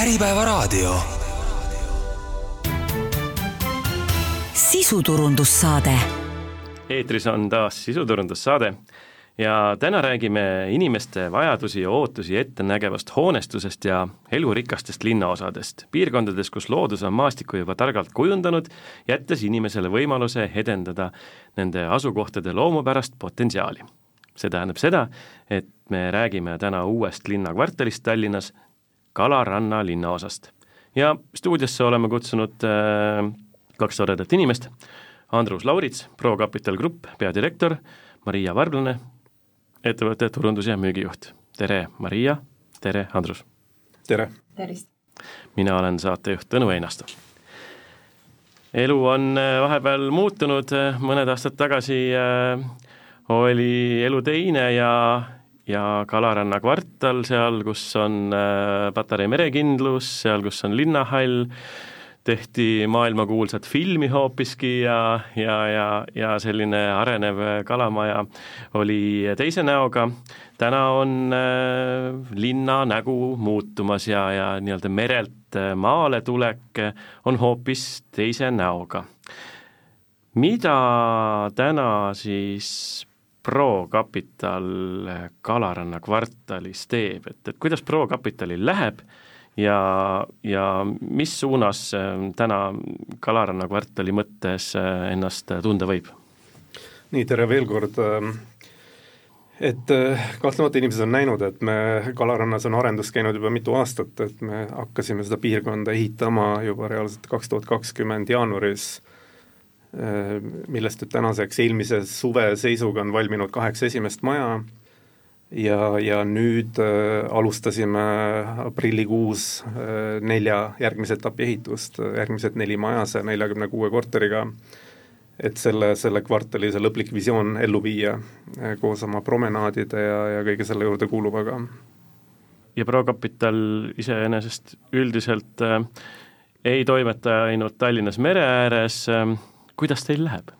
Äripäevaraadio. sisuturundussaade. eetris on taas sisuturundussaade ja täna räägime inimeste vajadusi ja ootusi ettenägevast hoonestusest ja elurikastest linnaosadest, piirkondades, kus loodus on maastikku juba targalt kujundanud, jättes inimesele võimaluse edendada nende asukohtade loomupärast potentsiaali. see tähendab seda, et me räägime täna uuest linnakvartalist Tallinnas, Kalaranna linnaosast. ja stuudiosse oleme kutsunud äh, kaks toredat inimest, Andrus Laurits, Pro Capital Grupp peadirektor, Maria Varblane, ettevõtte turundus- ja müügijuht. tere, Maria, tere, Andrus! tere! tervist! mina olen saatejuht Tõnu Einasto. elu on äh, vahepeal muutunud, mõned aastad tagasi äh, oli elu teine ja ja Kalaranna kvartal, seal, kus on äh, Patarei merekindlus, seal, kus on linnahall, tehti maailmakuulsat filmi hoopiski ja, ja, ja, ja selline arenev kalamaja oli teise näoga. täna on äh, linna nägu muutumas ja, ja nii-öelda merelt äh, maale tulek on hoopis teise näoga. mida täna siis Pro Capital Kalaranna kvartalis teeb, et, et kuidas Pro Capitalil läheb ja, ja mis suunas äh, täna Kalaranna kvartali mõttes äh, ennast tunda võib? nii, tere veel kord, ähm, et äh, kahtlemata inimesed on näinud, et me Kalarannas on arendus käinud juba mitu aastat, et me hakkasime seda piirkonda ehitama juba reaalselt kaks tuhat kakskümmend jaanuaris Äh, millest nüüd tänaseks eelmise suve seisuga on valminud kaheksa esimest maja ja, ja nüüd äh, alustasime aprillikuus äh, nelja järgmise etapi ehitust, järgmised neli maja saja neljakümne kuue korteriga, et selle, selle kvartali see lõplik visioon ellu viia äh, koos oma promenaadide ja, ja kõige selle juurde kuuluvaga. ja ProCapital iseenesest üldiselt äh, ei toimeta ainult Tallinnas mere ääres äh,, kuidas teil läheb?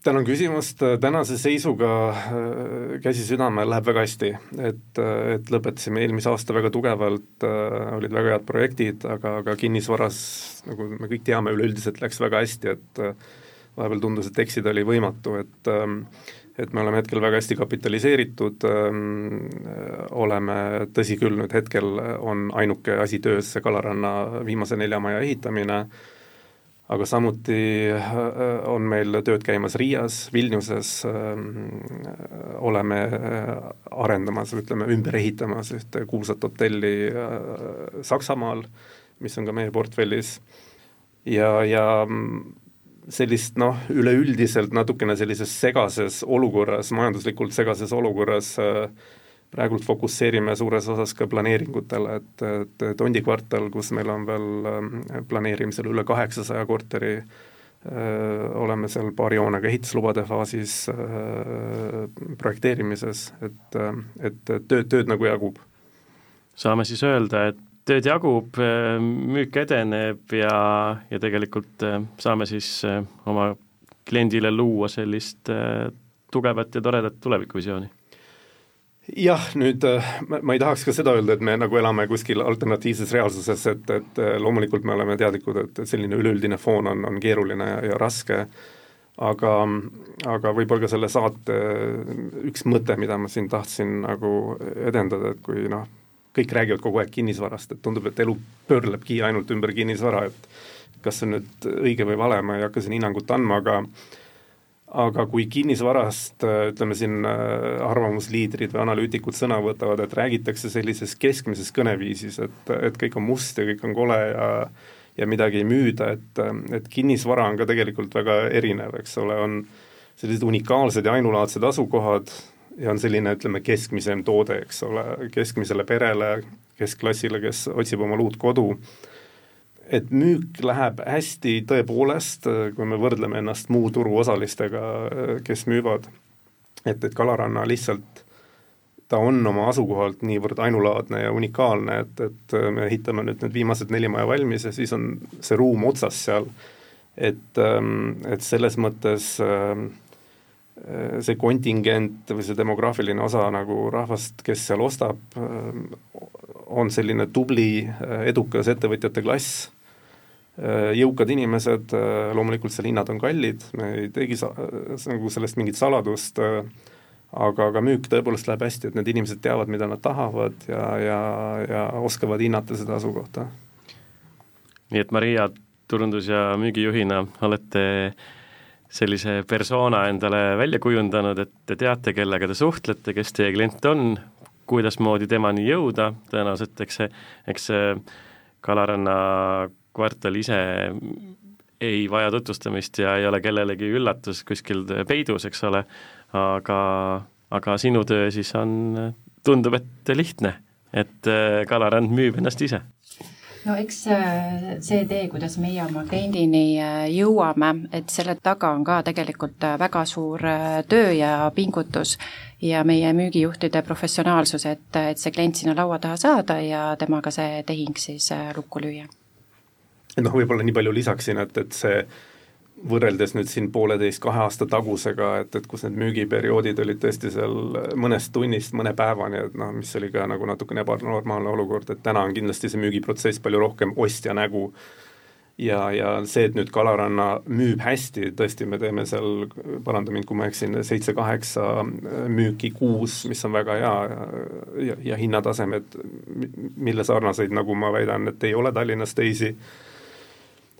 tänan küsimust, tänase seisuga äh, käsi südamel läheb väga hästi, et, äh, et lõpetasime eelmise aasta väga tugevalt, äh, olid väga head projektid, aga, aga kinnisvaras, nagu me kõik teame, üleüldiselt läks väga hästi, et vahepeal tundus, et eksida oli võimatu, et ähm, et me oleme hetkel väga hästi kapitaliseeritud, ähm, oleme, tõsi küll, nüüd hetkel on ainuke asi töös see Kalaranna viimase nelja maja ehitamine, aga samuti äh, on meil tööd käimas Riias, Vilniuses, ähm, oleme äh, arendamas, ütleme, ümber ehitamas ühte kuulsat hotelli äh, Saksamaal, mis on ka meie portfellis, ja, ja sellist noh, üleüldiselt natukene sellises segases olukorras, majanduslikult segases olukorras äh, praegult fokusseerime suures osas ka planeeringutele, et, et Tondi kvartal, kus meil on veel ähm, planeerimisel üle kaheksasaja korteri, äh, oleme seal paari hoonega ehituslubade faasis, äh, projekteerimises, et, äh, et tööd, tööd nagu jagub. saame siis öelda, et tööd jagub, müük edeneb ja, ja tegelikult saame siis oma kliendile luua sellist tugevat ja toredat tulevikuvisiooni jah, nüüd äh, ma, ma ei tahaks ka seda öelda, et me nagu elame kuskil alternatiivses reaalsuses, et, et äh, loomulikult me oleme teadlikud, et selline üleüldine foon on, on keeruline ja, ja raske, aga, aga võib-olla ka selle saate üks mõte, mida ma siin tahtsin nagu edendada, et kui noh, kõik räägivad kogu aeg kinnisvarast, et tundub, et elu pöörlebki ainult ümber kinnisvara, et kas see on nüüd õige või vale, ma ei hakka siin hinnangut andma, aga aga kui kinnisvarast ütleme siin äh, arvamusliidrid või analüütikud sõna võtavad, et räägitakse sellises keskmises kõneviisis, et, et kõik on must ja kõik on kole ja ja midagi ei müüda, et, et kinnisvara on ka tegelikult väga erinev, eks ole, on sellised unikaalsed ja ainulaadsed asukohad ja on selline, ütleme, keskmisem toode, eks ole, keskmisele perele, keskklassile, kes otsib omale uut kodu et müük läheb hästi tõepoolest, kui me võrdleme ennast muu turuosalistega, kes müüvad, et, et Kalaranna lihtsalt ta on oma asukohalt niivõrd ainulaadne ja unikaalne, et, et me ehitame nüüd need viimased neli maja valmis ja siis on see ruum otsas seal, et, et selles mõttes see kontingent või see demograafiline osa nagu rahvast, kes seal ostab, on selline tubli, edukas ettevõtjate klass, jõukad inimesed, loomulikult seal hinnad on kallid, me ei teegi sa-, nagu sellest mingit saladust, aga, aga müük tõepoolest läheb hästi, et need inimesed teavad, mida nad tahavad ja, ja, ja oskavad hinnata seda asukohta. nii et Maria, turundus- ja müügijuhina olete sellise persona endale välja kujundanud, et te teate, kellega te suhtlete, kes teie klient on, kuidasmoodi temani jõuda, tõenäoliselt eks see, eks see Kalaranna kvartal ise ei vaja tutvustamist ja ei ole kellelegi üllatus kuskil peidus, eks ole, aga, aga sinu töö siis on, tundub, et lihtne, et Kalarand müüb ennast ise. No eks äh, see tee, kuidas meie oma kliendini äh, jõuame, et selle taga on ka tegelikult äh, väga suur töö ja pingutus ja meie müügijuhtide professionaalsus, et, et see klient sinna laua taha saada ja temaga see tehing siis lukku lüüa. noh, võib-olla nii palju lisaksin, et, et see võrreldes nüüd siin pooleteist, kahe aasta tagusega, et, et kus need müügiperioodid olid tõesti seal mõnest tunnist mõne päevani, et noh, mis oli ka nagu natukene ebanormaalne olukord, et täna on kindlasti see müügiprotsess palju rohkem ostja nägu ja, ja see, et nüüd Kalaranna müüb hästi, tõesti, me teeme seal, paranda mind, kui ma eksin, seitse-kaheksa müüki kuus, mis on väga hea ja, ja, hinnatasemed, mille sarnaseid, nagu ma väidan, et ei ole Tallinnas teisi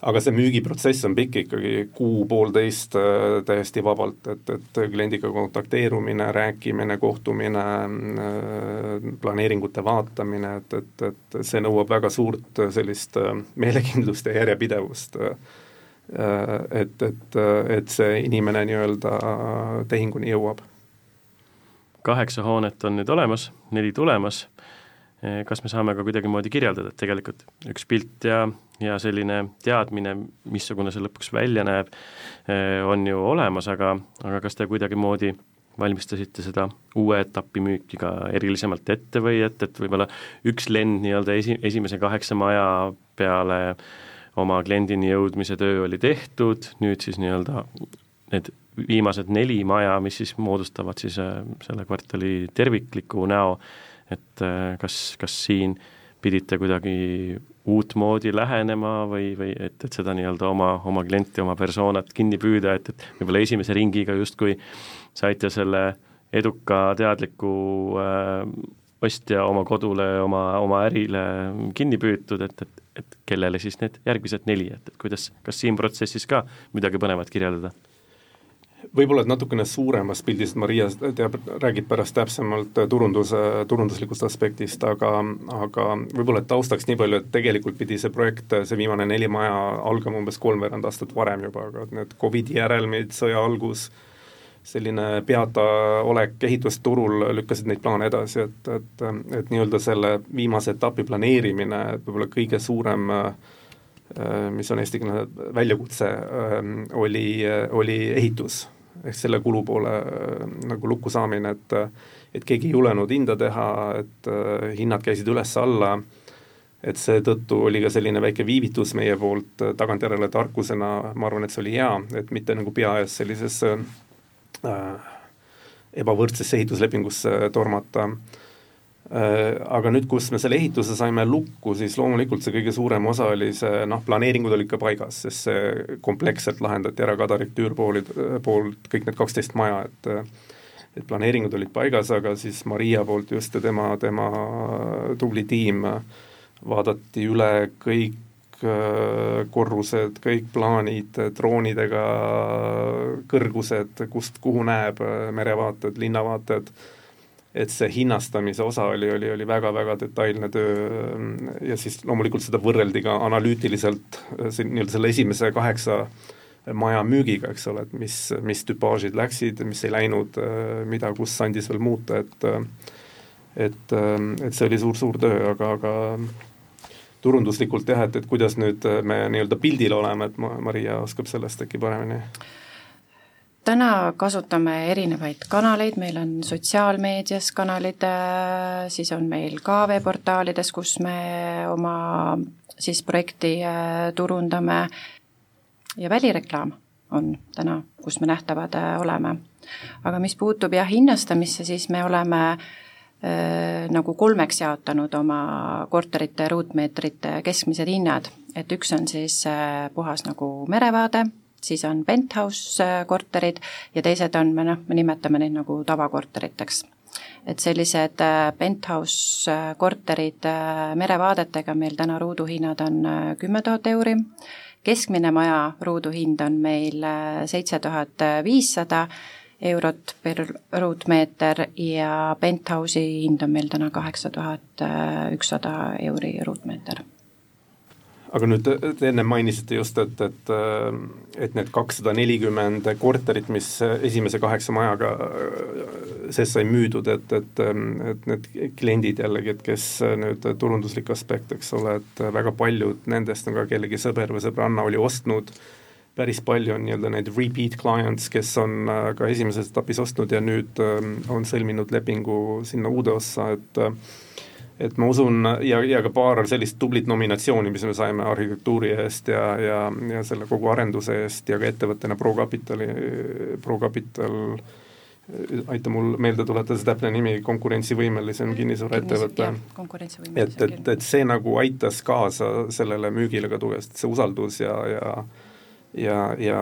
aga see müügiprotsess on pikk ikkagi kuu-poolteist äh, täiesti vabalt, et, et kliendiga kontakteerumine, rääkimine, kohtumine, äh, planeeringute vaatamine, et, et, et see nõuab väga suurt sellist äh, meelekindlust ja järjepidevust. Et, et, et see inimene nii-öelda tehinguni jõuab. kaheksa hoonet on nüüd olemas, neli tulemas kas me saame ka kuidagimoodi kirjeldada, et tegelikult üks pilt ja ja selline teadmine, missugune see lõpuks välja näeb, eh, on ju olemas, aga, aga kas te kuidagimoodi valmistasite seda uue etapi müüki ka erilisemalt ette või et, et võib-olla üks lend nii-öelda esi, esimese kaheksa maja peale oma kliendini jõudmise töö oli tehtud, nüüd siis nii-öelda need viimased neli maja, mis siis moodustavad siis äh, selle kvartali tervikliku näo, et äh, kas, kas siin pidite kuidagi uutmoodi lähenema või, või et, et seda nii-öelda oma, oma klienti, oma persoonat kinni püüda, et, et võib-olla esimese ringiga justkui saite selle eduka teadliku äh, ostja oma kodule, oma, oma ärile kinni püütud, et, et, et kellele siis need järgmised neli, et, et kuidas, kas siin protsessis ka midagi põnevat kirjeldada? Võib-olla et natukene suuremast pildist, Maria teab, räägib pärast täpsemalt turunduse, turunduslikust aspektist, aga, aga võib-olla et taustaks nii palju, et tegelikult pidi see projekt, see viimane neli maja algama umbes kolmveerand aastat varem juba, aga need Covidi järelmid, sõja algus, selline peataolek ehitusturul lükkasid neid plaane edasi, et, et, et nii-öelda selle viimase etapi planeerimine, võib-olla kõige suurem mis on eestikeelne väljakutse, oli, oli ehitus. Ehk selle kulupoole äh, nagu lukku saamine, et et keegi ei julenud hinda teha, et äh, hinnad käisid üles-alla, et seetõttu oli ka selline väike viivitus meie poolt äh, tagantjärele tarkusena, ma arvan, et see oli hea, et mitte nagu pea ees sellisesse äh, ebavõrdsesse ehituslepingusse tormata. äh, Äh, aga nüüd, kus me selle ehituse saime lukku, siis loomulikult see kõige suurem osa oli see noh, planeeringud olid ka paigas, sest see kompleksselt lahendati ära Kadarik Tüürpoolid, poolt kõik need kaksteist maja, et et planeeringud olid paigas, aga siis Maria poolt just ja tema, tema tubli tiim vaadati üle kõik äh, korrused, kõik plaanid, droonidega kõrgused, kust kuhu näeb, merevaated, linnavaated et see hinnastamise osa oli, oli, oli väga-väga detailne töö ja siis loomulikult seda võrreldi ka analüütiliselt nii-öelda selle esimese kaheksa maja müügiga, eks ole, et mis, mis tüpaažid läksid, mis ei läinud, mida kus andis veel muuta, et et, et see oli suur-suur töö, aga, aga turunduslikult jah, et, et kuidas nüüd me nii-öelda pildil oleme, et ma, Maria oskab sellest äkki paremini täna kasutame erinevaid kanaleid, meil on sotsiaalmeedias kanalid, äh, siis on meil ka veeportaalides, kus me oma siis projekti äh, turundame ja välireklaam on täna, kus me nähtavad äh, oleme. aga mis puutub jah, hinnastamisse, siis me oleme nagu kolmeks jaotanud oma korterite ruutmeetrite keskmised hinnad, et üks on siis puhas nagu merevaade, siis on penthouse korterid ja teised on, me noh, me nimetame neid nagu tavakorteriteks. Et sellised penthouse korterid merevaadetega meil täna ruuduhinnad on kümme tuhat euri, keskmine maja ruuduhind on meil seitse tuhat viissada eurot per ruutmeeter ja penthouse'i hind on meil täna kaheksa tuhat ükssada euri ruutmeeter aga nüüd te enne mainisite just, et, et, et need kakssada nelikümmend korterit, mis esimese kaheksa majaga sees sai müüdud, et, et, et need kliendid jällegi, et kes nüüd turunduslik aspekt, eks ole, et väga paljud nendest on ka kellegi sõber või sõbranna oli ostnud, päris palju on nii-öelda neid repeat clients, kes on ka esimeses etapis ostnud ja nüüd on sõlminud lepingu sinna uude ossa, et et ma usun ja, ja ka paar sellist tublit nominatsiooni, mis me saime arhitektuuri eest ja, ja, ja selle kogu arenduse eest ja ka ettevõttena ProCapitali, ProCapital aita mul meelde tuletada see täpne nimi, konkurentsivõimelisem kinnisvaraettevõte. et, et, et see nagu aitas kaasa sellele müügile ka tugevasti, see usaldus ja, ja ja, ja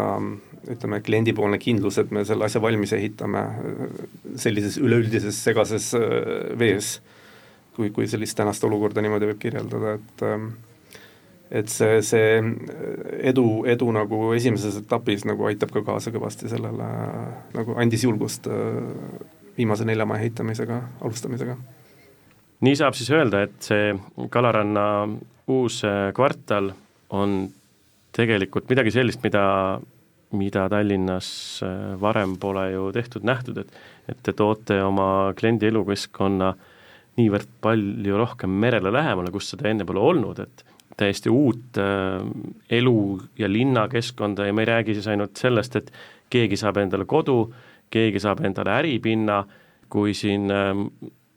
ütleme, kliendipoolne kindlus, et me selle asja valmis ehitame sellises üleüldises segases vees kui, kui sellist tänast olukorda niimoodi võib kirjeldada, et ähm, et see, see edu, edu nagu esimeses etapis nagu aitab ka kaasa kõvasti sellele, nagu andis julgust äh, viimase nelja maja ehitamisega, alustamisega. nii saab siis öelda, et see Kalaranna uus äh, kvartal on tegelikult midagi sellist, mida, mida Tallinnas äh, varem pole ju tehtud, nähtud, et et te toote oma kliendi elukeskkonna äh, niivõrd palju rohkem merele lähemale, kus seda enne pole olnud, et täiesti uut äh, elu ja linnakeskkonda ja me ei räägi siis ainult sellest, et keegi saab endale kodu, keegi saab endale äripinna, kui siin äh,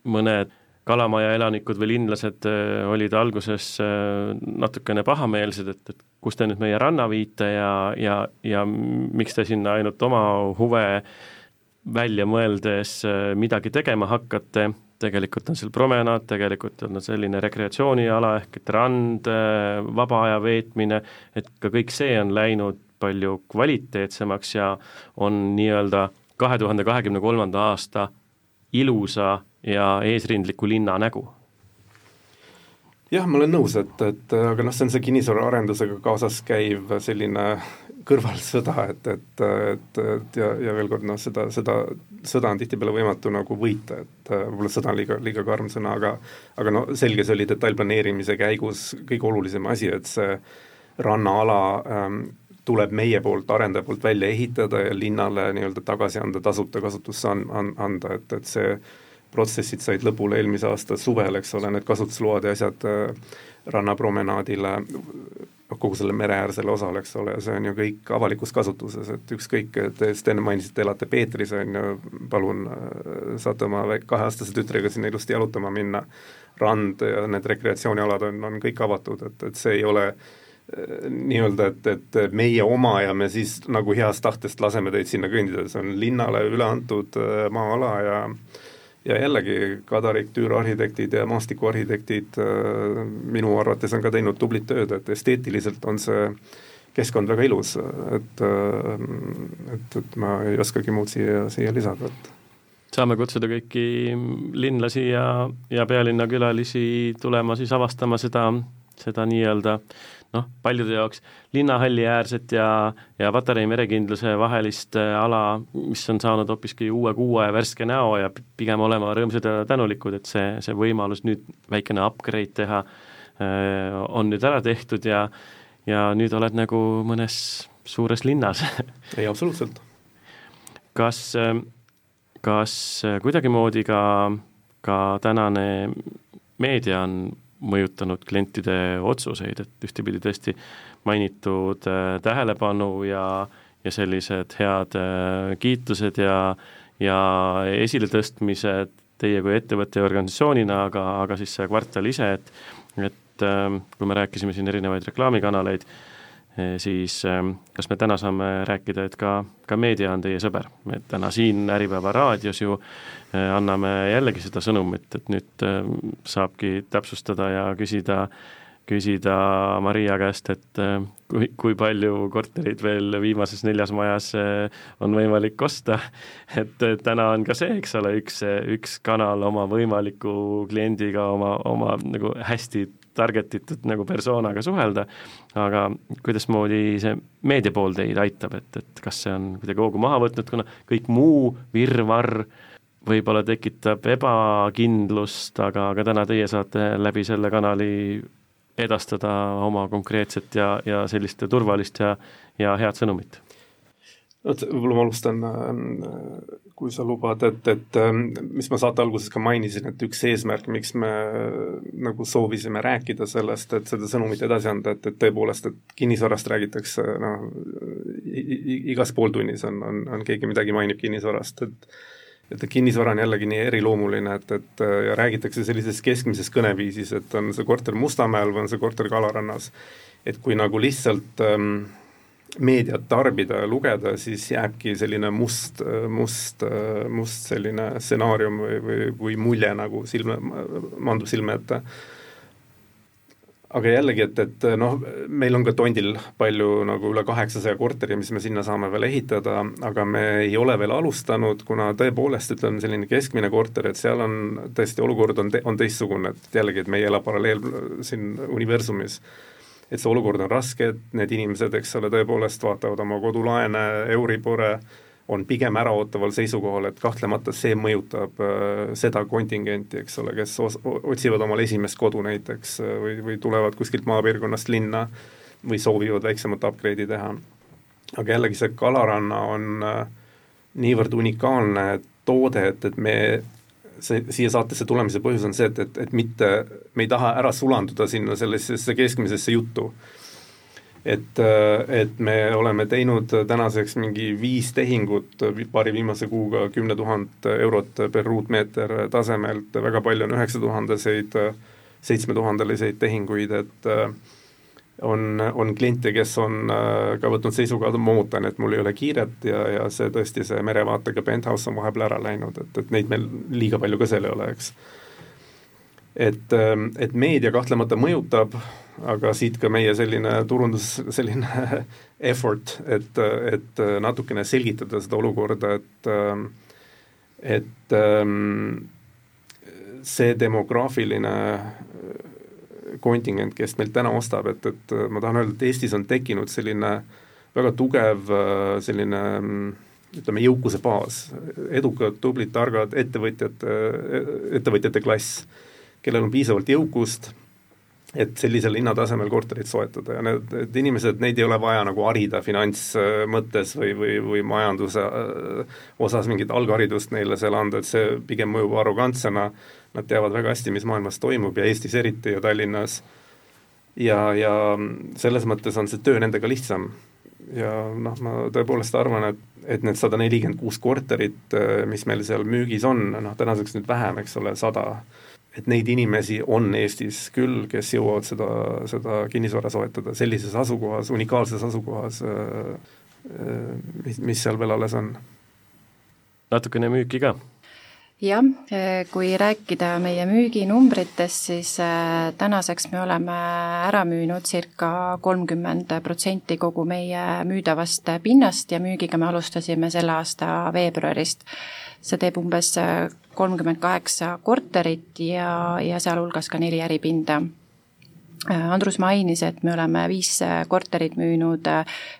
mõned Kalamaja elanikud või linlased äh, olid alguses äh, natukene pahameelsed, et, et kus te nüüd meie ranna viite ja, ja, ja miks te sinna ainult oma huve välja mõeldes äh, midagi tegema hakkate tegelikult on seal promenaad, tegelikult on selline rekreatsiooniala ehk et rand, äh, vaba aja veetmine, et ka kõik see on läinud palju kvaliteetsemaks ja on nii-öelda kahe tuhande kahekümne kolmanda aasta ilusa ja eesrindliku linna nägu jah, ma olen nõus, et, et aga noh, see on see kinnisvaraarendusega kaasas käiv selline kõrvalsõda, et, et, et, et ja, ja veel kord noh, seda, seda sõda on tihtipeale võimatu nagu võita, et võib-olla sõda on liiga, liiga karm sõna, aga aga no selge, see oli detailplaneerimise käigus kõige olulisem asi, et see rannaala ähm, tuleb meie poolt, arendaja poolt välja ehitada ja linnale nii-öelda tagasi anda, tasuta kasutusse an-, an-, anda, et, et see protsessid said lõpule eelmise aasta suvel, eks ole, need kasutusload ja asjad äh, rannapromenaadile, noh kogu selle mereäärsele osale, eks ole, see on ju kõik avalikus kasutuses, et ükskõik, te just enne mainisite, elate Peetris, on ju, palun äh, saate oma kaheaastase tütrega sinna ilusti jalutama minna, rand ja need rekreatsioonialad on, on kõik avatud, et, et see ei ole äh, nii-öelda, et, et meie oma ja me siis nagu heast tahtest laseme teid sinna kõndida, see on linnale üle antud maa-ala ja äh, ja jällegi Kadarik, tüüriarhitektid ja maastikuarhitektid äh, minu arvates on ka teinud tublit tööd, et esteetiliselt on see keskkond väga ilus, et, äh, et, et ma ei oskagi muud siia, siia lisada, et saame kutsuda kõiki linlasi ja, ja pealinna külalisi tulema siis avastama seda, seda nii-öelda noh, paljude jaoks linnahalli äärset ja, ja Patarei merekindluse vahelist äh, ala, mis on saanud hoopiski uue kuue värske näo ja pigem olema rõõmsad ja tänulikud, et see, see võimalus nüüd väikene upgrade teha äh, on nüüd ära tehtud ja ja nüüd oled nagu mõnes suures linnas ei, absoluutselt. kas, äh, kas kuidagimoodi ka, ka tänane meedia on mõjutanud klientide otsuseid, et ühtepidi tõesti mainitud äh, tähelepanu ja, ja sellised head äh, kiitused ja, ja esiletõstmised teie kui ettevõtte ja organisatsioonina, aga, aga siis see kvartal ise, et et äh, kui me rääkisime siin erinevaid reklaamikanaleid siis ähm, kas me täna saame rääkida, et ka, ka meedia on teie sõber, et täna siin Äripäeva raadios ju anname jällegi seda sõnumit, et nüüd saabki täpsustada ja küsida küsida Maria käest, et kui, kui palju korterid veel viimases neljas majas on võimalik osta, et täna on ka see, eks ole, üks, üks kanal oma võimaliku kliendiga, oma, oma nagu hästi target itud nagu persoonaga suhelda, aga kuidasmoodi see meedia pool teid aitab, et, et kas see on kuidagi hoogu maha võtnud, kuna kõik muu virvarr võib-olla tekitab ebakindlust, aga, aga täna teie saate läbi selle kanali edastada oma konkreetset ja, ja sellist turvalist ja, ja head sõnumit? Vot võib-olla ma alustan, äh, kui sa lubad, et, et ähm, mis ma saate alguses ka mainisin, et üks eesmärk, miks me äh, nagu soovisime rääkida sellest, et seda sõnumit edasi anda, et, et tõepoolest, et kinnisvarast räägitakse noh, igas pooltunnis on, on, on keegi midagi mainib kinnisvarast, et et kinnisvara on jällegi nii eriloomuline, et, et ja räägitakse sellises keskmises kõneviisis, et on see korter Mustamäel või on see korter Kalarannas. et kui nagu lihtsalt ähm, meediat tarbida ja lugeda, siis jääbki selline must, must, must selline stsenaarium või, või, või mulje nagu silme, mandub silme ette aga jällegi, et, et noh, meil on ka Tondil palju nagu üle kaheksasaja korteri, mis me sinna saame veel ehitada, aga me ei ole veel alustanud, kuna tõepoolest, ütleme selline keskmine korter, et seal on tõesti olukord on te,, on teistsugune, et jällegi, et me ei ela paralleel siin universumis. Et see olukord on raske, et need inimesed, eks ole, tõepoolest vaatavad oma kodulaene, Euribore on pigem äraootaval seisukohal, et kahtlemata see mõjutab äh, seda kontingenti, eks ole, kes os-, otsivad omale esimest kodu näiteks äh, või, või tulevad kuskilt maapiirkonnast linna või soovivad väiksemat upgrade'i teha. aga jällegi see Kalaranna on äh, niivõrd unikaalne toode, et, et me see, siia saatesse tulemise põhjus on see, et, et, et mitte, me ei taha ära sulanduda sinna sellisesse keskmisesse juttu. Et, et me oleme teinud tänaseks mingi viis tehingut paari viimase kuuga kümne tuhat eurot per ruutmeeter tasemelt, väga palju on üheksa tuhandeseid, seitsmetuhandeliseid tehinguid, et on, on kliente, kes on ka võtnud seisukohad, ma ootan, et mul ei ole kiiret ja, ja see tõesti, see merevaatega penthouse on vahepeal ära läinud, et, et neid meil liiga palju ka seal ei ole, eks. et, et meedia kahtlemata mõjutab, aga siit ka meie selline turundus, selline effort, et, et natukene selgitada seda olukorda, et et see demograafiline kontingent, kes meilt täna ostab, et, et ma tahan öelda, et Eestis on tekkinud selline väga tugev selline ütleme, jõukuse baas, edukad, tublid, targad ettevõtjad, ettevõtjate klass, kellel on piisavalt jõukust et sellisel hinnatasemel korterit soetada ja need, need inimesed, neid ei ole vaja nagu harida finantsmõttes või, või, või majanduse äh, osas mingit algharidust neile seal anda, et see pigem mõjub arrogantsena, nad teavad väga hästi, mis maailmas toimub ja Eestis eriti ja Tallinnas, ja, ja selles mõttes on see töö nendega lihtsam. ja noh, ma tõepoolest arvan, et, et need sada nelikümmend kuus korterit, äh, mis meil seal müügis on, noh tänaseks nüüd vähem, eks ole, sada, et neid inimesi on Eestis küll, kes jõuavad seda, seda kinnisvara soetada sellises asukohas, unikaalses asukohas, äh, äh, mis, mis seal veel alles on. natukene müüki ka jah, kui rääkida meie müüginumbritest, siis äh, tänaseks me oleme ära müünud circa kolmkümmend protsenti kogu meie müüdavast pinnast ja müügiga me alustasime selle aasta veebruarist. see teeb umbes kolmkümmend kaheksa korterit ja, ja sealhulgas ka neli äripinda. Andrus mainis, et me oleme viis korterit müünud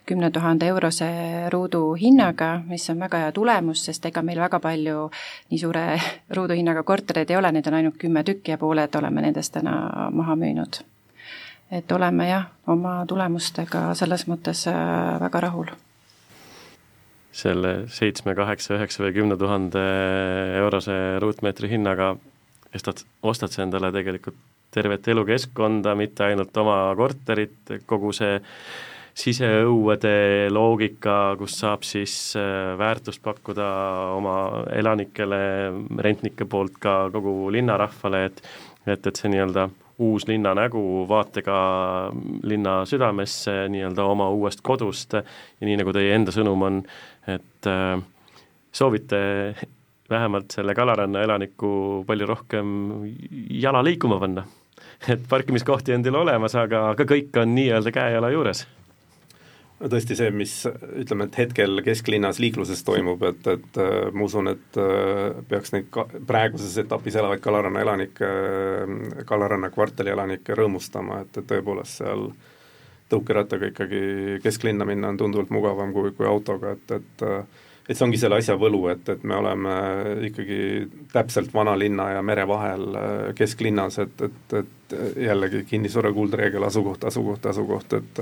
kümne tuhande eurose ruuduhinnaga, mis on väga hea tulemus, sest ega meil väga palju nii suure ruuduhinnaga kortereid ei ole, neid on ainult kümme tükki ja pooled oleme nendest täna maha müünud. et oleme jah, oma tulemustega selles mõttes väga rahul selle seitsme, kaheksa, üheksa või kümne tuhande eurose ruutmeetri hinnaga ostad, ostad sa endale tegelikult tervet elukeskkonda, mitte ainult oma korterit, kogu see siseõuede loogika, kus saab siis äh, väärtust pakkuda oma elanikele, rentnike poolt ka kogu linnarahvale, et et, et see nii-öelda uus linna nägu vaatega linna südamesse nii-öelda oma uuest kodust ja nii, nagu teie enda sõnum on, et äh, soovite vähemalt selle kalaranna elaniku palju rohkem jala liikuma panna. et parkimiskohti on teil olemas, aga, aga kõik on nii-öelda käe-jala juures tõesti see, mis ütleme, et hetkel kesklinnas liikluses toimub, et, et äh, ma usun, et äh, peaks neid ka praeguses etapis elavaid Kalaranna elanikke, Kalaranna kvartali elanikke rõõmustama, et, et tõepoolest seal tõukerattaga ikkagi kesklinna minna on tunduvalt mugavam kui, kui autoga, et, et äh, et see ongi selle asja võlu, et, et me oleme ikkagi täpselt vanalinna ja mere vahel kesklinnas, et, et, et jällegi kinnisvara kuldreegel asukoht, asukoht, asukoht, et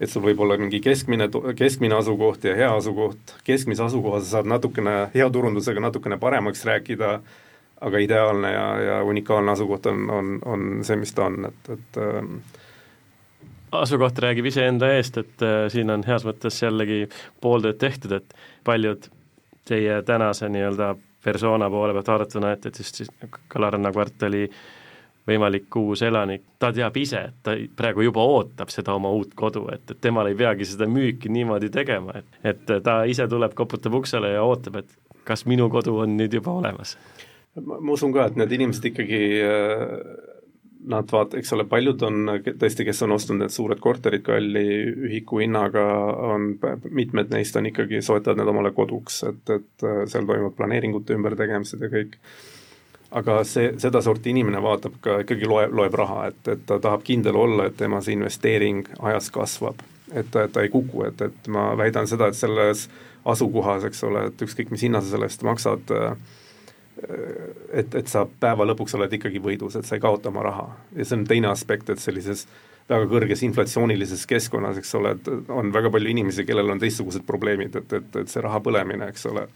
et sul võib olla mingi keskmine, keskmine asukoht ja hea asukoht, keskmise asukoha sa saad natukene, hea turundusega natukene paremaks rääkida, aga ideaalne ja, ja unikaalne asukoht on, on, on see, mis ta on, et, et ähm, asukoht räägib iseenda eest, et äh, siin on heas mõttes jällegi pool tööd tehtud, et paljud teie tänase nii-öelda persona poole pealt vaadatuna, et, et just siis Kalaranna kvartali äh, võimalik uus elanik, ta teab ise, et ta praegu juba ootab seda oma uut kodu, et, et temal ei peagi seda müüki niimoodi tegema, et, et ta ise tuleb, koputab uksele ja ootab, et kas minu kodu on nüüd juba olemas. ma usun ka, et need inimesed ikkagi äh, nad vaat-, eks ole, paljud on tõesti, kes on ostnud need suured korterid kalli ühiku hinnaga, on, mitmed neist on ikkagi, soetavad need omale koduks, et, et äh, seal toimuvad planeeringute ümbertegemised ja kõik aga see, sedasorti inimene vaatab ka ikkagi loeb, loeb raha, et, et ta tahab kindel olla, et tema see investeering ajas kasvab. et ta, ta ei kuku, et, et ma väidan seda, et selles asukohas, eks ole, et ükskõik, mis hinna sa selle eest maksad, et, et sa päeva lõpuks oled ikkagi võidus, et sa ei kaota oma raha. ja see on teine aspekt, et sellises väga kõrges inflatsioonilises keskkonnas, eks ole, et on väga palju inimesi, kellel on teistsugused probleemid, et, et, et see raha põlemine, eks ole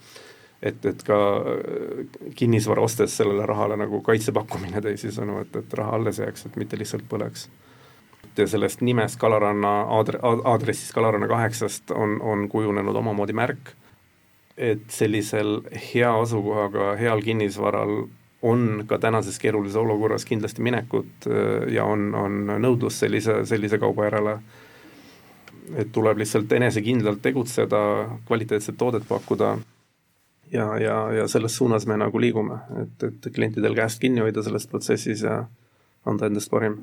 et, et ka äh, kinnisvara ostes sellele rahale nagu kaitse pakkumine teisisõnu, et, et raha alles jääks, et mitte lihtsalt põleks. ja sellest nimest Kalaranna aadre-, aadressist Kalaranna kaheksast on, on kujunenud omamoodi märk, et sellisel hea asukohaga heal kinnisvaral on ka tänases keerulises olukorras kindlasti minekut äh, ja on, on nõudlus sellise, sellise kauba järele, et tuleb lihtsalt enesekindlalt tegutseda, kvaliteetset toodet pakkuda ja, ja, ja selles suunas me nagu liigume, et, et klientidel käest kinni hoida selles protsessis ja anda endast parim.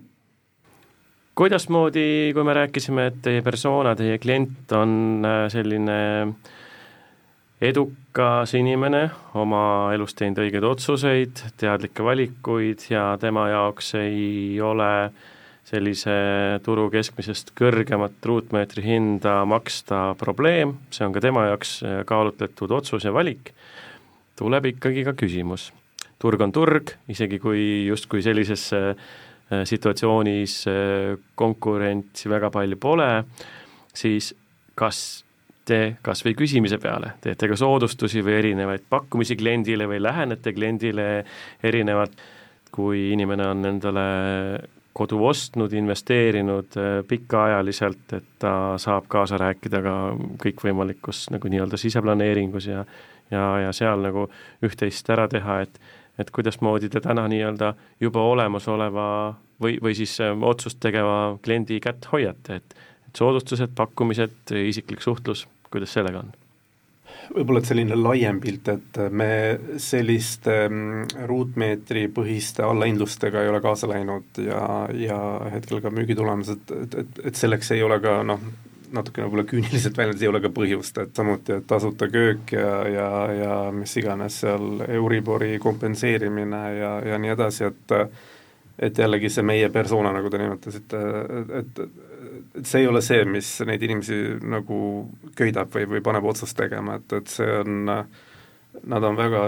kuidasmoodi, kui me rääkisime, et teie persona, teie klient on äh, selline edukas inimene, oma elus teinud õigeid otsuseid, teadlikke valikuid ja tema jaoks ei ole sellise turu keskmisest kõrgemat ruutmeetri hinda maksta probleem, see on ka tema jaoks äh, kaalutletud otsus ja valik tuleb ikkagi ka küsimus. turg on turg, isegi kui justkui sellises äh, situatsioonis äh, konkurentsi väga palju pole, siis kas te kas või küsimise peale teete ka soodustusi või erinevaid pakkumisi kliendile või lähenete kliendile erinevalt, kui inimene on endale kodu ostnud, investeerinud äh, pikaajaliselt, et ta saab kaasa rääkida ka kõikvõimalikus nagu nii-öelda siseplaneeringus ja ja, ja seal nagu üht-teist ära teha, et et kuidasmoodi te täna nii-öelda juba olemasoleva või, või siis äh, otsust tegeva kliendi kätt hoiate, et soodustused, pakkumised, isiklik suhtlus, kuidas sellega on? Võib-olla et selline laiem pilt, et me selliste mm, ruutmeetri põhiste allahindlustega ei ole kaasa läinud ja, ja hetkel ka müügitulemused, et, et, et selleks ei ole ka noh, natukene võib-olla küüniliselt väljendas, ei ole ka põhjust, et samuti, et tasuta köök ja, ja, ja mis iganes seal Euribori kompenseerimine ja, ja nii edasi, et et jällegi see meie persona, nagu te nimetasite, et, et see ei ole see, mis neid inimesi nagu köidab või, või paneb otsust tegema, et, et see on Nad on väga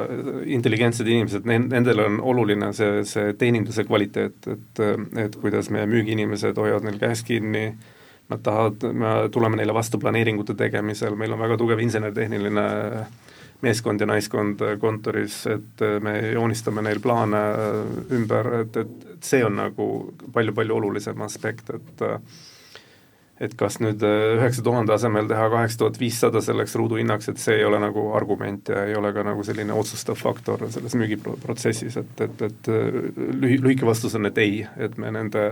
intelligentsed inimesed, nendel on oluline see, see teeninduse kvaliteet, et, et kuidas meie müügiinimesed hoiavad neil käest kinni äh, nad tahavad, me tuleme neile vastu planeeringute tegemisel, meil on väga tugev insener-tehniline meeskond ja naiskond kontoris, et me joonistame neil plaane ümber, et, et, see on nagu palju-palju olulisem aspekt, et et kas nüüd äh, üheksa tuhande asemel teha kaheksa tuhat viissada selleks ruuduhinnaks, et see ei ole nagu argument ja ei ole ka nagu selline otsustav faktor selles müügiprotsessis, et, et, et äh, lühi, lühike vastus on, et ei, et me nende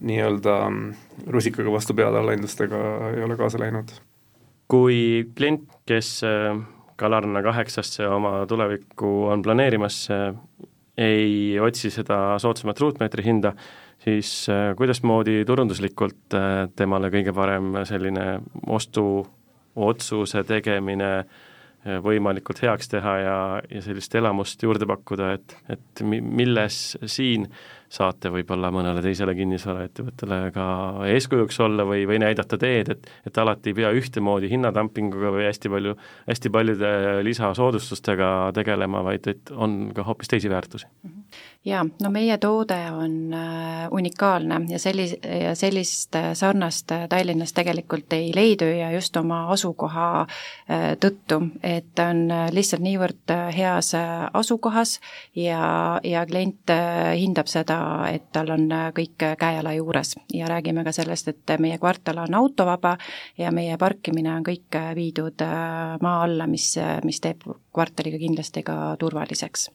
nii-öelda mm, rusikaga vastu pead allahindlustega ei ole kaasa läinud. kui klient, kes äh, Kalarna kaheksasse oma tulevikku on planeerimas, ei otsi seda soodsamat ruutmeetri hinda, siis äh, kuidasmoodi turunduslikult äh, temale kõige parem selline ostuotsuse tegemine äh, võimalikult heaks teha ja, ja sellist elamust juurde pakkuda, et, et milles siin saate võib-olla mõnele teisele kinnisvaraettevõttele ka eeskujuks olla või, või näidata teed, et et alati ei pea ühtemoodi hinnadumpinguga või hästi palju, hästi paljude lisasoodustustega tegelema, vaid et on ka hoopis teisi väärtusi. jaa, no meie toode on äh, unikaalne ja sellis-, ja sellist äh, sarnast äh, Tallinnas tegelikult ei leidu ja just oma asukoha tõttu, et ta on lihtsalt niivõrd heas asukohas ja, ja klient hindab seda et tal on äh, kõik äh, käe-jala juures ja räägime ka sellest, et meie kvartal on autovaba ja meie parkimine on kõik äh, viidud maa alla, mis, mis teeb kvartali ka kindlasti ka turvaliseks.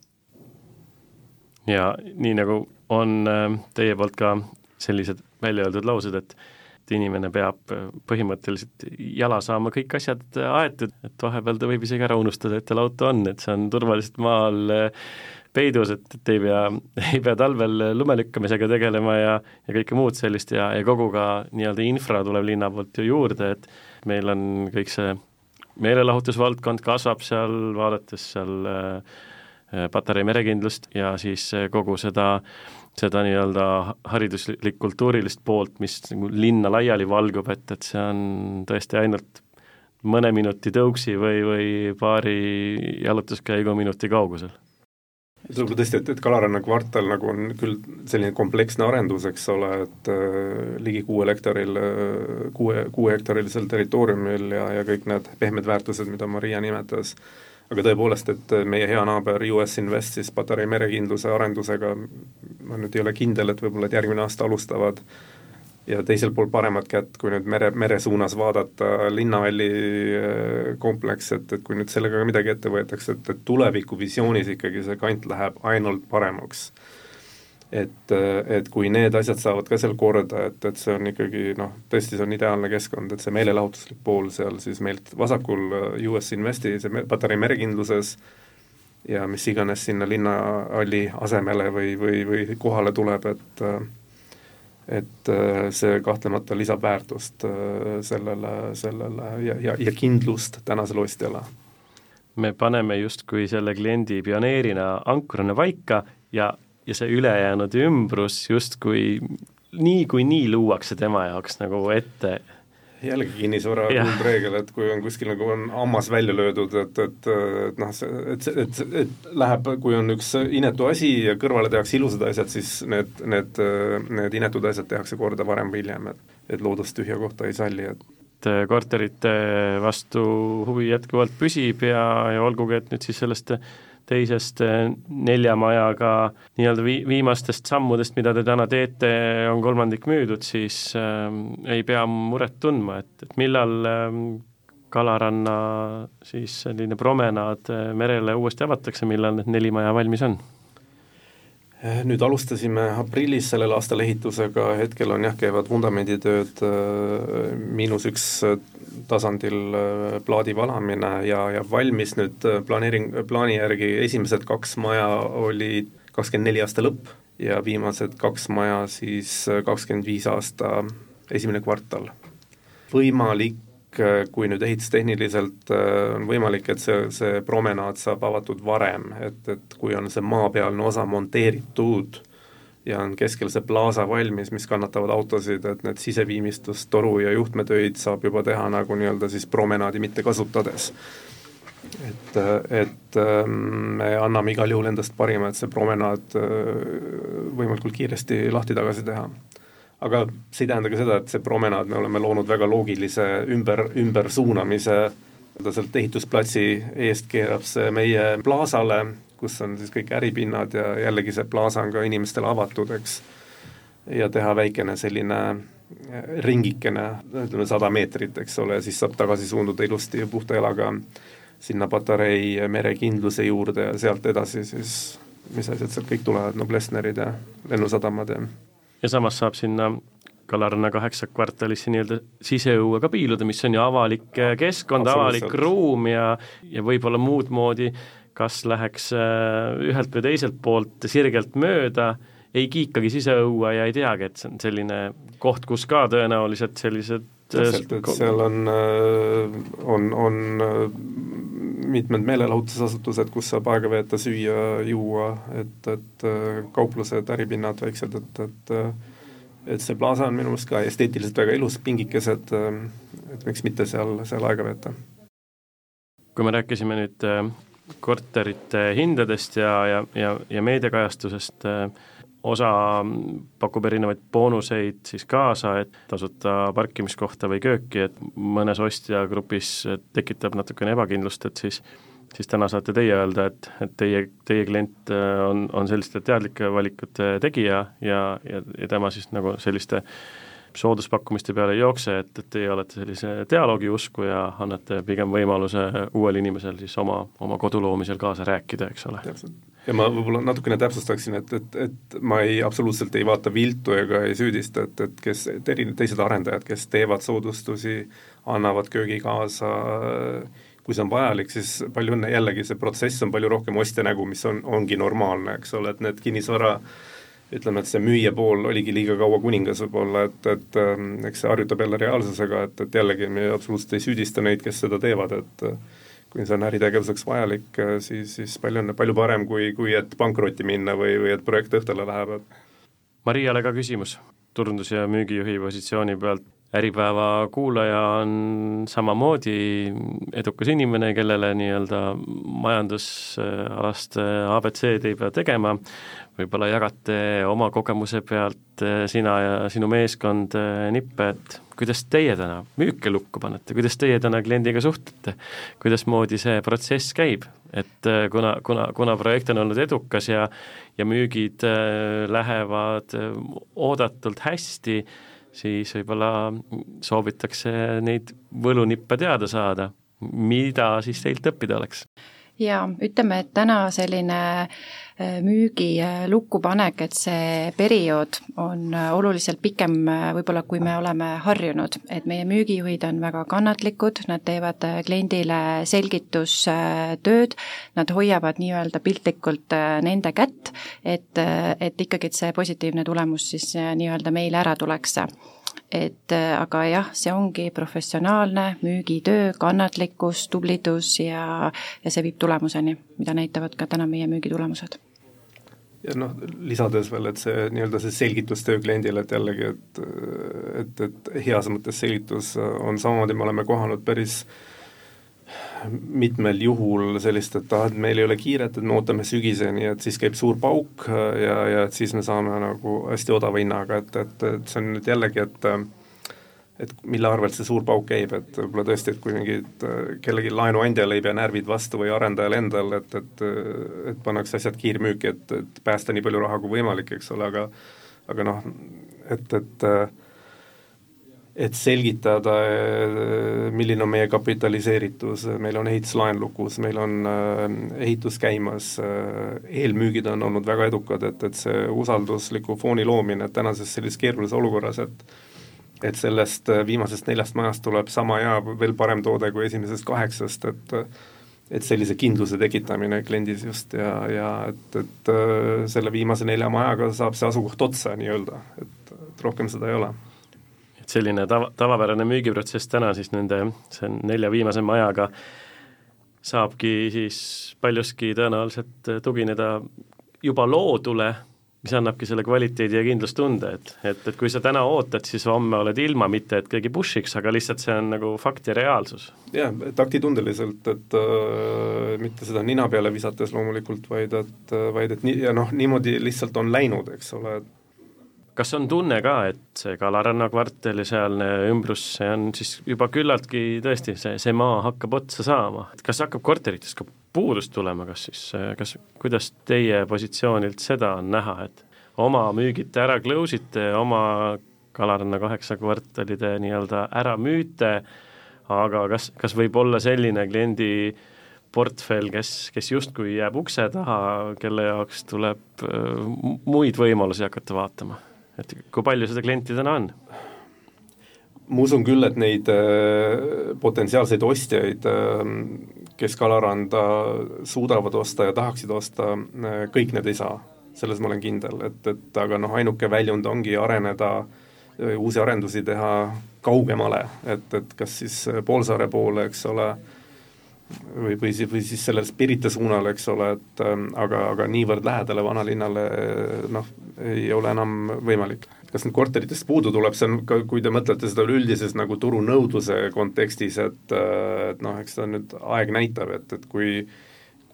ja nii, nagu on teie poolt ka sellised välja öeldud laused, et et inimene peab põhimõtteliselt jala saama kõik asjad aetud, et vahepeal ta võib isegi ära unustada, et tal auto on, et see on turvaliselt maal peidus, et, et ei pea, ei pea talvel lume lükkamisega tegelema ja, ja kõike muud sellist ja, ja kogu ka nii-öelda infra tuleb linna poolt ju juurde, et meil on kõik see meelelahutusvaldkond kasvab seal, vaadates seal äh, Patarei merekindlust ja siis kogu seda, seda nii-öelda hariduslik-kultuurilist poolt, mis nagu linna laiali valgub, et, et see on tõesti ainult mõne minuti tõuksi või, või paari jalutuskäigu minuti kaugusel ka tõesti, et, et Kalaranna kvartal nagu on küll selline kompleksne arendus, eks ole, et äh, ligi kuuel hektaril äh,, kuue, kuuehektarilisel territooriumil ja, ja kõik need pehmed väärtused, mida Maria nimetas, aga tõepoolest, et meie hea naaber US Invest siis Patarei merekindluse arendusega, ma nüüd ei ole kindel, et võib-olla, et järgmine aasta alustavad äh, ja teisel pool paremat kätt, kui nüüd mere, mere suunas vaadata, Linnahalli äh, kompleks, et, et kui nüüd sellega ka midagi ette võetakse, et, et tulevikuvisioonis ikkagi see kant läheb ainult paremaks. et, äh, et kui need asjad saavad ka seal korda, et, et see on ikkagi noh, tõesti, see on ideaalne keskkond, et see meelelahutuslik pool seal siis meilt vasakul äh, US Investi, see Patarei merekindluses, ja mis iganes sinna linnahalli asemele või, või, või kohale tuleb, et äh, et äh, see kahtlemata lisab väärtust äh, sellele, sellele ja, ja, ja kindlust tänasele ostjale. me paneme justkui selle kliendi pioneerina ankruna paika ja, ja see ülejäänud ümbrus justkui niikuinii luuakse tema jaoks nagu ette jällegi kinnisvara kuldreegel, et kui on kuskil nagu on hammas välja löödud, et, et, et noh, see, et, et, et läheb, kui on üks inetu asi ja kõrvale tehakse ilusad asjad, siis need, need, need inetud asjad tehakse korda varem või hiljem, et et loodus tühja kohta ei salli, et korterite vastu huvi jätkuvalt püsib ja, ja olgugi, et nüüd siis sellest teisest eh, nelja majaga nii-öelda vi-, viimastest sammudest, mida te täna teete, on kolmandik müüdud, siis äh, ei pea muret tundma, et, et millal äh, Kalaranna siis selline promenaad merele uuesti avatakse, millal need neli maja valmis on? Nüüd alustasime aprillis sellel aastal ehitusega, hetkel on jah, käivad vundamenditööd miinus üks tasandil plaadi valamine ja, ja valmis nüüd planeering, plaani järgi esimesed kaks maja olid kakskümmend neli aasta lõpp ja viimased kaks maja siis kakskümmend viis aasta esimene kvartal. võimalik Äh, kui nüüd ehitustehniliselt äh, on võimalik, et see, see promenaad saab avatud varem, et, et kui on see maapealne osa monteeritud ja on keskel see plaasa valmis, mis kannatavad autosid, et need siseviimistlus, toru ja juhtmetöid saab juba teha nagu nii-öelda siis promenaadi mitte kasutades. et, et ähm, me anname igal juhul endast parima, et see promenaad äh, võimalikult kiiresti lahti-tagasi teha aga see ei tähenda ka seda, et see promenaad, me oleme loonud väga loogilise ümber, ümbersuunamise, sealt ehitusplatsi eest keerab see meie plaasale, kus on siis kõik äripinnad ja jällegi see plaasa on ka inimestele avatud, eks, ja teha väikene selline ringikene, ütleme sada meetrit, eks ole, siis saab tagasi suunduda ilusti ja puhta jalaga sinna Patarei merekindluse juurde ja sealt edasi siis mis asjad sealt kõik tulevad, no Plessnerid ja lennusadamad ja ja samas saab sinna Kalarna kaheksa kvartalisse nii-öelda siseõue ka piiluda, mis on ju avalik keskkond, avalik ruum ja, ja võib-olla muud moodi kas läheks äh, ühelt või teiselt poolt sirgelt mööda, ei kiikagi siseõue ja ei teagi, et see on selline koht, kus ka tõenäoliselt sellised äh, täpselt, et seal on, äh, on, on mitmed meelelahutusasutused, kus saab aega veeta, süüa, juua, et, et kauplused, äripinnad väiksed, et, et et see plaasa on minu meelest ka esteetiliselt väga ilus, pingikesed, et miks mitte seal, seal aega veeta. kui me rääkisime nüüd korterite hindadest ja, ja, ja, ja meediakajastusest äh, osa pakub erinevaid boonuseid siis kaasa, et tasuta parkimiskohta või kööki, et mõnes ostjagrupis tekitab natukene ebakindlust, et siis siis täna saate teie öelda, et, et teie, teie klient äh, on, on selliste teadlike valikute tegija ja, ja, ja tema siis nagu selliste äh, sooduspakkumiste peale ei jookse, et, et teie olete sellise dialoogi usku ja annate pigem võimaluse uuel inimesel siis oma, oma kodu loomisel kaasa rääkida, eks ole. ja ma võib-olla natukene täpsustaksin, et, et, et ma ei, absoluutselt ei vaata viltu ega ei süüdista, et, et kes, eri, teised arendajad, kes teevad soodustusi, annavad köögi kaasa, kui see on vajalik, siis palju õnne, jällegi see protsess on palju rohkem ostja nägu, mis on, ongi normaalne, eks ole, et need kinnisvara äh, ütleme, et see müüja pool oligi liiga kaua kuningas võib-olla, et, et ähm, eks see harjutab jälle reaalsusega, et, et jällegi me absoluutselt ei süüdista neid, kes seda teevad, et äh, kui see on äritegevuseks vajalik, äh, siis, siis palju on, palju parem, kui, kui et pankrotti minna või, või et projekt õhtule läheb. Mariale ka küsimus turundus- ja müügijuhi positsiooni pealt, Äripäeva kuulaja on samamoodi edukas inimene, kellele nii-öelda majandusalast abc-d ei pea tegema, võib-olla jagate oma kogemuse pealt, eh, sina ja sinu meeskond, eh, nippe, et kuidas teie täna müüke lukku panete, kuidas teie täna kliendiga suhtlete, kuidasmoodi see protsess käib, et eh, kuna, kuna, kuna projekt on olnud edukas ja ja müügid lähevad oodatult hästi, siis võib-olla soovitakse neid võlunippe teada saada, mida siis teilt õppida oleks? Jaa, ütleme, et täna selline äh, müügi äh, lukkupanek, et see periood on äh, oluliselt pikem võib-olla, kui me oleme harjunud, et meie müügijuhid on väga kannatlikud, nad teevad kliendile selgitustööd, nad hoiavad nii-öelda piltlikult nende kätt, et, et ikkagi, et see positiivne tulemus siis nii-öelda meile ära tuleks et äh, aga jah, see ongi professionaalne müügitöö, kannatlikkus, tublidus ja, ja see viib tulemuseni, mida näitavad ka täna meie müügitulemused. Ja noh, lisades veel, et see nii-öelda see selgitustöö kliendile, et jällegi, et et, et heas mõttes selgitus on samamoodi, me oleme kohanud päris äh, mitmel juhul sellist, et ah, et meil ei ole kiiret, et me ootame sügiseni, et siis käib suur pauk ja, ja et siis me saame nagu hästi odava hinnaga, et, et, et see on nüüd jällegi, et et mille arvelt see suur pauk käib, et võib-olla tõesti, et kui mingid, kellegi laenuandjal ei pea närvid vastu või arendajal endal, et, et et pannakse asjad kiirmüüki, et, et päästa nii palju raha kui võimalik, eks ole, aga aga noh, et, et äh, et selgitada, milline on meie kapitaliseeritus, meil on ehituslaen lukus, meil on äh, ehitus käimas, äh, eelmüügid on olnud väga edukad, et, et see usaldusliku fooni loomine tänases sellises keerulises olukorras, et et sellest äh, viimasest neljast majast tuleb sama hea, veel parem toode kui esimesest kaheksast, et et sellise kindluse tekitamine kliendis just ja, ja et, et selle viimase nelja majaga saab see asukoht otsa nii-öelda, et, et rohkem seda ei ole et selline tava, tavapärane müügiprotsess täna siis nende, see on nelja viimase majaga, saabki siis paljuski tõenäoliselt tugineda juba loodule, mis annabki selle kvaliteedi ja kindlustunde, et, et, et kui sa täna ootad, siis homme oled ilma, mitte et keegi push'iks, aga lihtsalt see on nagu fakt ja reaalsus. jah, taktitundeliselt, et äh, mitte seda nina peale visates loomulikult, vaid et, vaid et nii, ja noh, niimoodi lihtsalt on läinud, eks ole, et kas on tunne ka, et see Kalaranna kvartali sealne ümbrus, see on siis juba küllaltki tõesti, see, see maa hakkab otsa saama, et kas hakkab korteritest ka puudust tulema, kas siis, kas, kuidas teie positsioonilt seda on näha, et oma müügite ära close ite, oma Kalaranna kaheksa kvartalide nii-öelda ära müüte, aga kas, kas võib olla selline kliendi portfell, kes, kes justkui jääb ukse taha, kelle jaoks tuleb muid võimalusi hakata vaatama? Et kui palju seda klienti täna on? ma usun küll, et neid äh, potentsiaalseid ostjaid äh,, kes Kalaranda suudavad osta ja tahaksid osta äh,, kõik need ei saa. selles ma olen kindel, et, et aga noh, ainuke väljund ongi areneda, äh, uusi arendusi teha kaugemale, et, et kas siis poolsaare poole, eks ole, või, või või siis sellele Pirita suunal, eks ole, et äh, aga, aga niivõrd lähedale vanalinnale noh, ei ole enam võimalik. Kas nüüd korteritest puudu tuleb, see on ka, kui te mõtlete seda üldises nagu turunõudluse kontekstis, et et noh, eks ta nüüd aeg näitab, et, et kui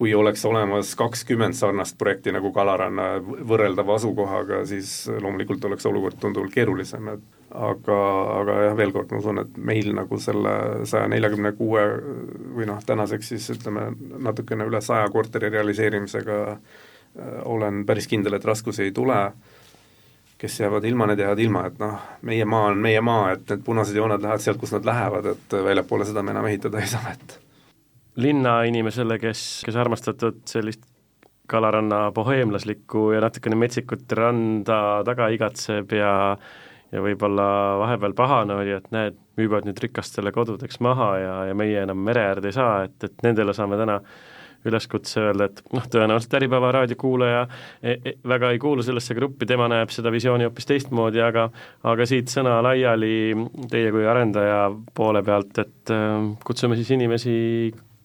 kui oleks olemas kakskümmend sarnast projekti nagu Kalaranna võrreldava asukohaga, siis loomulikult oleks olukord tunduvalt keerulisem, et aga, aga jah, veel kord ma usun, et meil nagu selle saja neljakümne kuue või noh, tänaseks siis ütleme, natukene üle saja korteri realiseerimisega äh, olen päris kindel, et raskusi ei tule. Kes jäävad ilma, need jäävad ilma, et noh, meie maa on meie maa, et need punased jooned lähevad sealt, kus nad lähevad, et väljapoole seda me enam ehitada ei saa, et linnainimesele, kes, kes armastatud sellist kalaranna boheemlaslikku ja natukene metsikut randa taga igatseb ja ja võib-olla vahepeal pahane oli, et näed, müüvad nüüd rikastele kodudeks maha ja, ja meie enam mere äärde ei saa, et, et nendele saame täna üleskutse öelda, et noh, tõenäoliselt Äripäeva raadiokuulaja e, e, väga ei kuulu sellesse gruppi, tema näeb seda visiooni hoopis teistmoodi, aga aga siit sõna laiali teie kui arendaja poole pealt, et äh, kutsume siis inimesi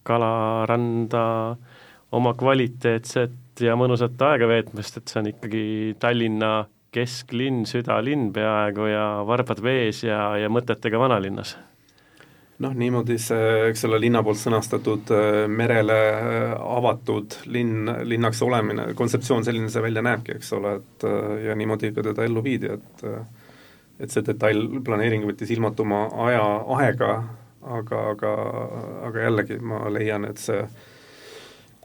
kalaranda oma kvaliteetset ja mõnusat aega veetmast, et see on ikkagi Tallinna kesklinn, südalinn peaaegu ja varbad vees ja, ja mõtetega vanalinnas. Noh, niimoodi see, eks ole, linna poolt sõnastatud äh, merele äh, avatud linn, linnaks olemine, kontseptsioon selline see välja näebki, eks ole, et äh, ja niimoodi ka teda ellu viidi, et et see detailplaneering võttis ilmatuma aja, aega, aga, aga, aga jällegi ma leian, et see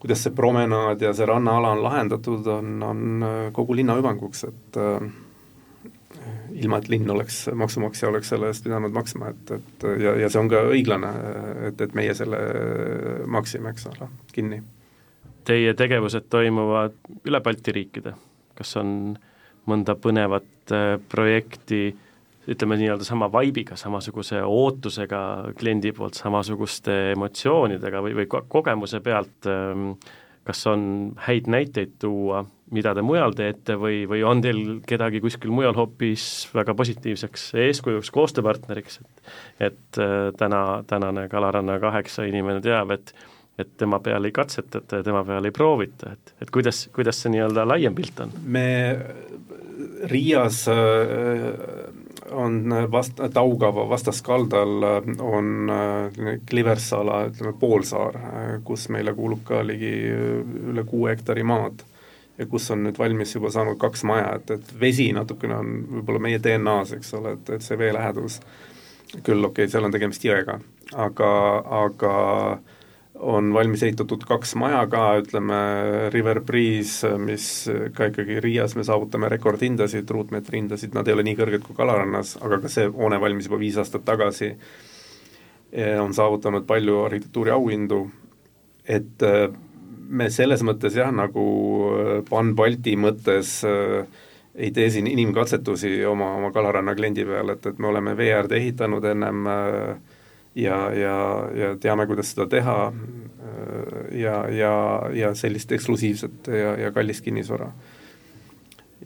kuidas see promenaad ja see rannaala on lahendatud, on, on kogu linna hüvanguks, et äh, ilma et linn oleks, maksumaksja oleks selle eest pidanud maksma, et, et ja, ja see on ka õiglane, et, et meie selle maksime, eks ole, kinni. Teie tegevused toimuvad üle Balti riikide, kas on mõnda põnevat äh, projekti, ütleme nii-öelda sama vibe'iga, samasuguse ootusega kliendi poolt, samasuguste emotsioonidega või, või kogemuse pealt ähm, kas on häid näiteid tuua, mida te mujal teete või, või on teil kedagi kuskil mujal hoopis väga positiivseks eeskujuks, koostööpartneriks, et et äh, täna, tänane Kalaranna kaheksa inimene teab, et et tema peal ei katsetata ja tema peal ei proovita, et, et kuidas, kuidas see nii-öelda laiem pilt on? me Riias äh, on vast-, Taugava vastaskaldal on äh, Kliversala, ütleme poolsaar, äh, kus meile kuulub ka ligi äh, üle kuue hektari maad. Ja kus on nüüd valmis juba saanud kaks maja, et, et vesi natukene on võib-olla meie DNA-s, eks ole, et, et see veelähedus, küll okei okay,, seal on tegemist jõega, aga, aga on valmis ehitatud kaks maja ka, ütleme River Breeze, mis ka ikkagi Riias me saavutame rekordhindasid, ruutmeetri hindasid, nad ei ole nii kõrged kui Kalarannas, aga ka see hoone valmis juba viis aastat tagasi, on saavutanud palju arhitektuuriauhindu, et äh, me selles mõttes jah, nagu äh, Pan-Balti mõttes ei tee siin inimkatsetusi oma, oma Kalaranna kliendi peal, et, et me oleme äärde ehitanud ennem äh, ja, ja, ja teame, kuidas seda teha ja, ja, ja sellist eksklusiivset ja, ja kallist kinnisvara.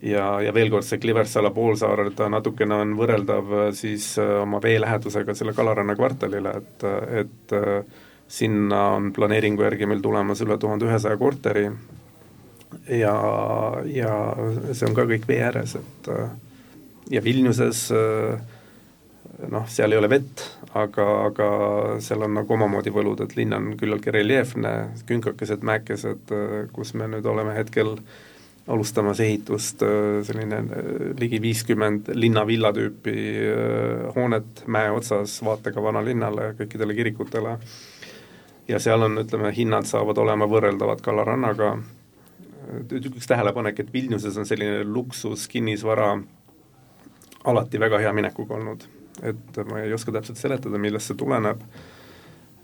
ja, ja veel kord, see Kliversala poolsaar, ta natukene on võrreldav siis äh, oma veelähedusega selle Kalaranna kvartalile, et, et äh, sinna on planeeringu järgi meil tulemas üle tuhande ühesaja korteri ja, ja see on ka kõik vee ääres, et äh, ja Vilniuses noh, seal ei ole vett, aga, aga seal on nagu omamoodi võlud, et linn on küllaltki reljeefne, künkakesed, mäekesed, kus me nüüd oleme hetkel alustamas ehitust, selline ligi viiskümmend linnavilla tüüpi hoonet mäe otsas vaatega vanalinnale, kõikidele kirikutele, ja seal on, ütleme, hinnad saavad olema võrreldavad Kalarannaga, üks tähelepanek, et Vilniuses on selline luksus kinnisvara alati väga hea minekuga olnud. Et ma ei oska täpselt seletada, millest see tuleneb,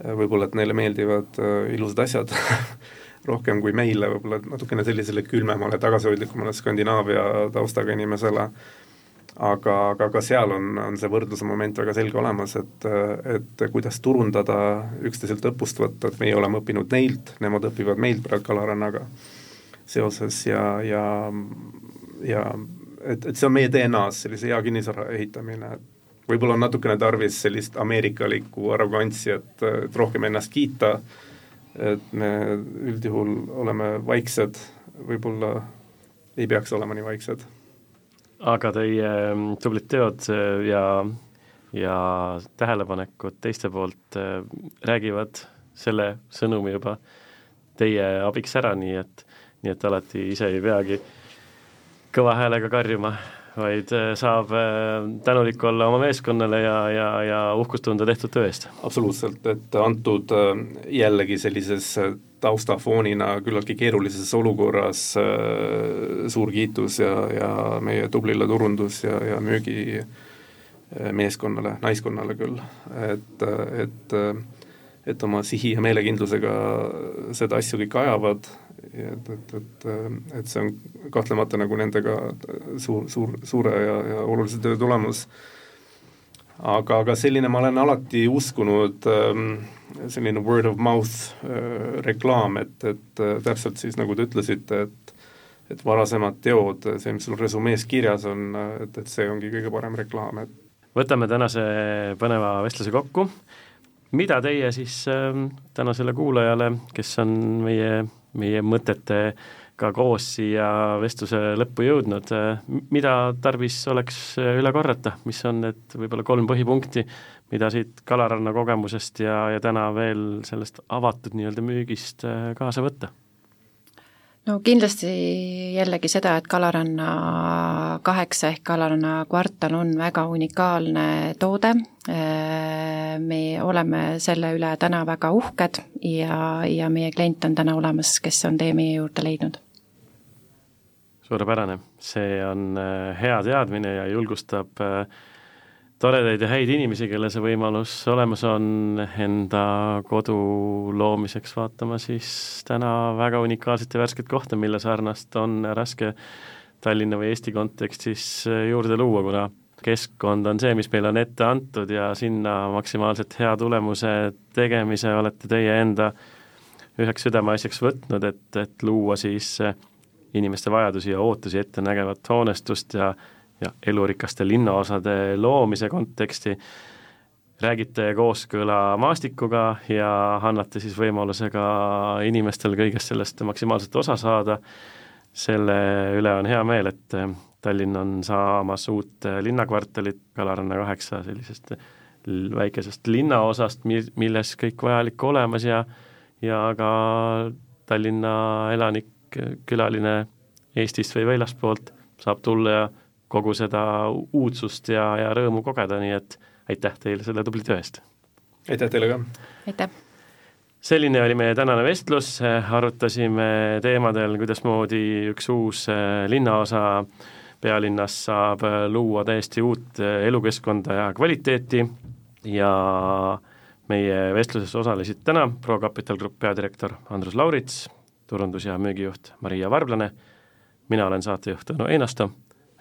võib-olla et neile meeldivad ilusad asjad rohkem kui meile, võib-olla natukene sellisele külmemale, tagasihoidlikumale Skandinaavia taustaga inimesele, aga, aga ka seal on, on see võrdluse moment väga selge olemas, et, et kuidas turundada, üksteiselt õppust võtta, et meie oleme õppinud neilt, nemad õpivad meilt praegu kalarannaga seoses ja, ja, ja et, et see on meie DNA-s, sellise hea kinnisvara ehitamine, et võib-olla on natukene tarvis sellist ameerikalikku arrogantsi, et, et rohkem ennast kiita, et me üldjuhul oleme vaiksed, võib-olla ei peaks olema nii vaiksed. aga teie mm, tublid teod ja, ja tähelepanekud teiste poolt äh, räägivad selle sõnumi juba teie abiks ära, nii et, nii et alati ise ei peagi kõva häälega karjuma vaid äh, saab äh, tänulik olla oma meeskonnale ja, ja, ja uhkust tunda tehtud töö eest. absoluutselt, et antud äh, jällegi sellises taustafoonina küllaltki keerulises olukorras suur kiitus ja, ja meie tublile turundus- ja, ja müügimeeskonnale, naiskonnale küll, et, et et oma sihi ja meelekindlusega seda asju kõik ajavad et, et, et, et see on kahtlemata nagu nendega suur, suur, suure ja, ja olulise töö tulemus. aga, aga selline ma olen alati uskunud ähm, selline word of mouth äh, reklaam, et, et äh, täpselt siis nagu te ütlesite, et et varasemad teod, see, mis sul resümees kirjas on, et, et see ongi kõige parem reklaam, et võtame tänase põneva vestluse kokku, mida teie siis äh, tänasele kuulajale, kes on meie meie mõtetega koos siia vestluse lõppu jõudnud, mida tarvis oleks üle korrata, mis on need võib-olla kolm põhipunkti, mida siit Kalaranna kogemusest ja, ja täna veel sellest avatud nii-öelda müügist kaasa võtta? No kindlasti jällegi seda, et Kalaranna kaheksa ehk Kalaranna kvartal on väga unikaalne toode, me oleme selle üle täna väga uhked ja, ja meie klient on täna olemas, kes on tee meie juurde leidnud. suurepärane, see on äh, hea teadmine ja julgustab äh, toredaid ja häid inimesi, kellel see võimalus olemas on, enda kodu loomiseks vaatama siis täna väga unikaalset ja värsket kohta, mille sarnast on raske Tallinna või Eesti kontekstis juurde luua, kuna keskkond on see, mis meile on ette antud ja sinna maksimaalselt hea tulemuse tegemise olete teie enda üheks südameasjaks võtnud, et, et luua siis inimeste vajadusi ja ootusi ette nägevat hoonestust ja ja elurikaste linnaosade loomise konteksti, räägite kooskõla maastikuga ja annate siis võimaluse ka inimestel kõigest sellest maksimaalselt osa saada, selle üle on hea meel, et Tallinn on saamas uut linnakvartalit Kalaranna kaheksa sellisest väikesest linnaosast, mi-, milles kõik vajalik olemas ja ja ka Tallinna elanik, külaline Eestist või väljaspoolt saab tulla ja kogu seda uudsust ja, ja rõõmu kogeda, nii et aitäh teile selle tubli töö eest! aitäh teile ka! aitäh! selline oli meie tänane vestlus, arutasime teemadel, kuidasmoodi üks uus äh, linnaosa pealinnas saab äh, luua täiesti uut äh, elukeskkonda ja kvaliteeti ja meie vestluses osalesid täna Pro Capital Group peadirektor Andrus Laurits, turundus- ja müügijuht Maria Varblane, mina olen saatejuht Tõnu Einasto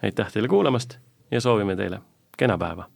aitäh teile kuulamast ja soovime teile kena päeva!